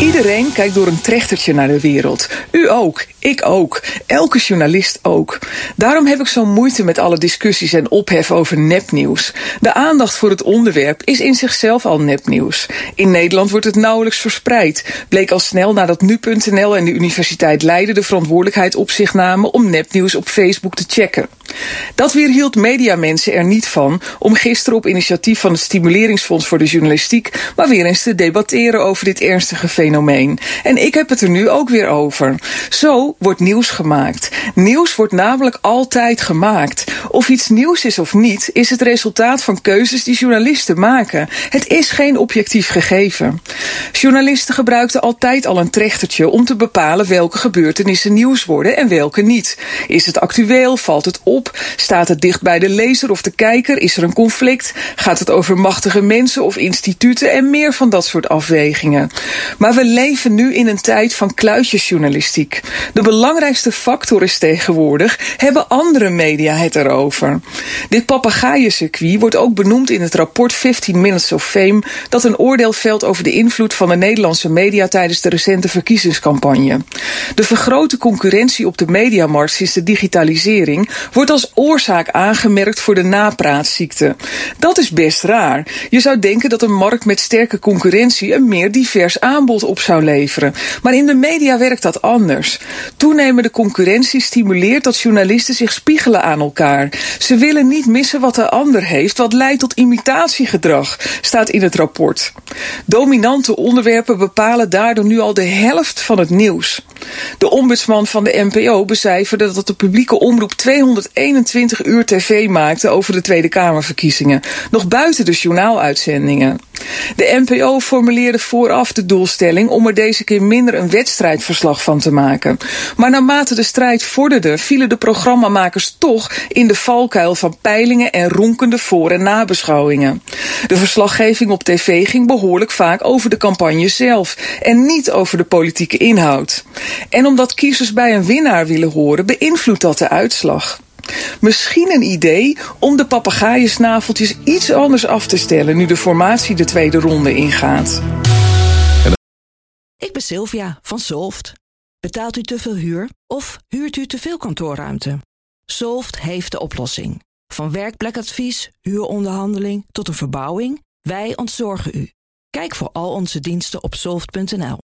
Iedereen kijkt door een trechtertje naar de wereld. U ook, ik ook, elke journalist ook. Daarom heb ik zo'n moeite met alle discussies en ophef over nepnieuws. De aandacht voor het onderwerp is in zichzelf al nepnieuws. In Nederland wordt het nauwelijks verspreid. Bleek al snel nadat nu.nl en de Universiteit Leiden de verantwoordelijkheid op zich namen om nepnieuws op Facebook te checken. Dat weerhield mediamensen er niet van om gisteren op initiatief van het Stimuleringsfonds voor de Journalistiek maar weer eens te debatteren over dit ernstige fenomeen. En ik heb het er nu ook weer over. Zo wordt nieuws gemaakt. Nieuws wordt namelijk altijd gemaakt. Of iets nieuws is of niet, is het resultaat van keuzes die journalisten maken. Het is geen objectief gegeven. Journalisten gebruikten altijd al een trechtertje om te bepalen welke gebeurtenissen nieuws worden en welke niet. Is het actueel? Valt het op? Staat het dicht bij de lezer of de kijker? Is er een conflict? Gaat het over machtige mensen of instituten en meer van dat soort afwegingen? Maar we leven nu in een tijd van kluitjesjournalistiek. De belangrijkste factor is tegenwoordig: hebben andere media het erover? Dit papegaaiencircuit wordt ook benoemd in het rapport 15 Minutes of Fame, dat een oordeel velt over de invloed van de Nederlandse media tijdens de recente verkiezingscampagne. De vergrote concurrentie op de mediamarkt sinds de digitalisering wordt als oorzaak aangemerkt voor de napraatziekte. Dat is best raar. Je zou denken dat een markt met sterke concurrentie een meer divers aanbod op zou leveren. Maar in de media werkt dat anders. Toenemende concurrentie stimuleert dat journalisten zich spiegelen aan elkaar. Ze willen niet missen wat de ander heeft, wat leidt tot imitatiegedrag, staat in het rapport. Dominante onderwerpen bepalen daardoor nu al de helft van het nieuws. De ombudsman van de NPO becijferde dat de publieke omroep 221 uur tv maakte over de Tweede Kamerverkiezingen, nog buiten de journaaluitzendingen. De NPO formuleerde vooraf de doelstelling om er deze keer minder een wedstrijdverslag van te maken. Maar naarmate de strijd vorderde, vielen de programmamakers toch in de valkuil van peilingen en ronkende voor- en nabeschouwingen. De verslaggeving op tv ging behoorlijk vaak over de campagne zelf en niet over de politieke inhoud. En omdat kiezers bij een winnaar willen horen, beïnvloedt dat de uitslag. Misschien een idee om de papegaaien-snaveltjes iets anders af te stellen nu de formatie de tweede ronde ingaat. Ik ben Sylvia van Solft. Betaalt u te veel huur of huurt u te veel kantoorruimte? Solft heeft de oplossing. Van werkplekadvies, huuronderhandeling tot een verbouwing, wij ontzorgen u. Kijk voor al onze diensten op soft.nl.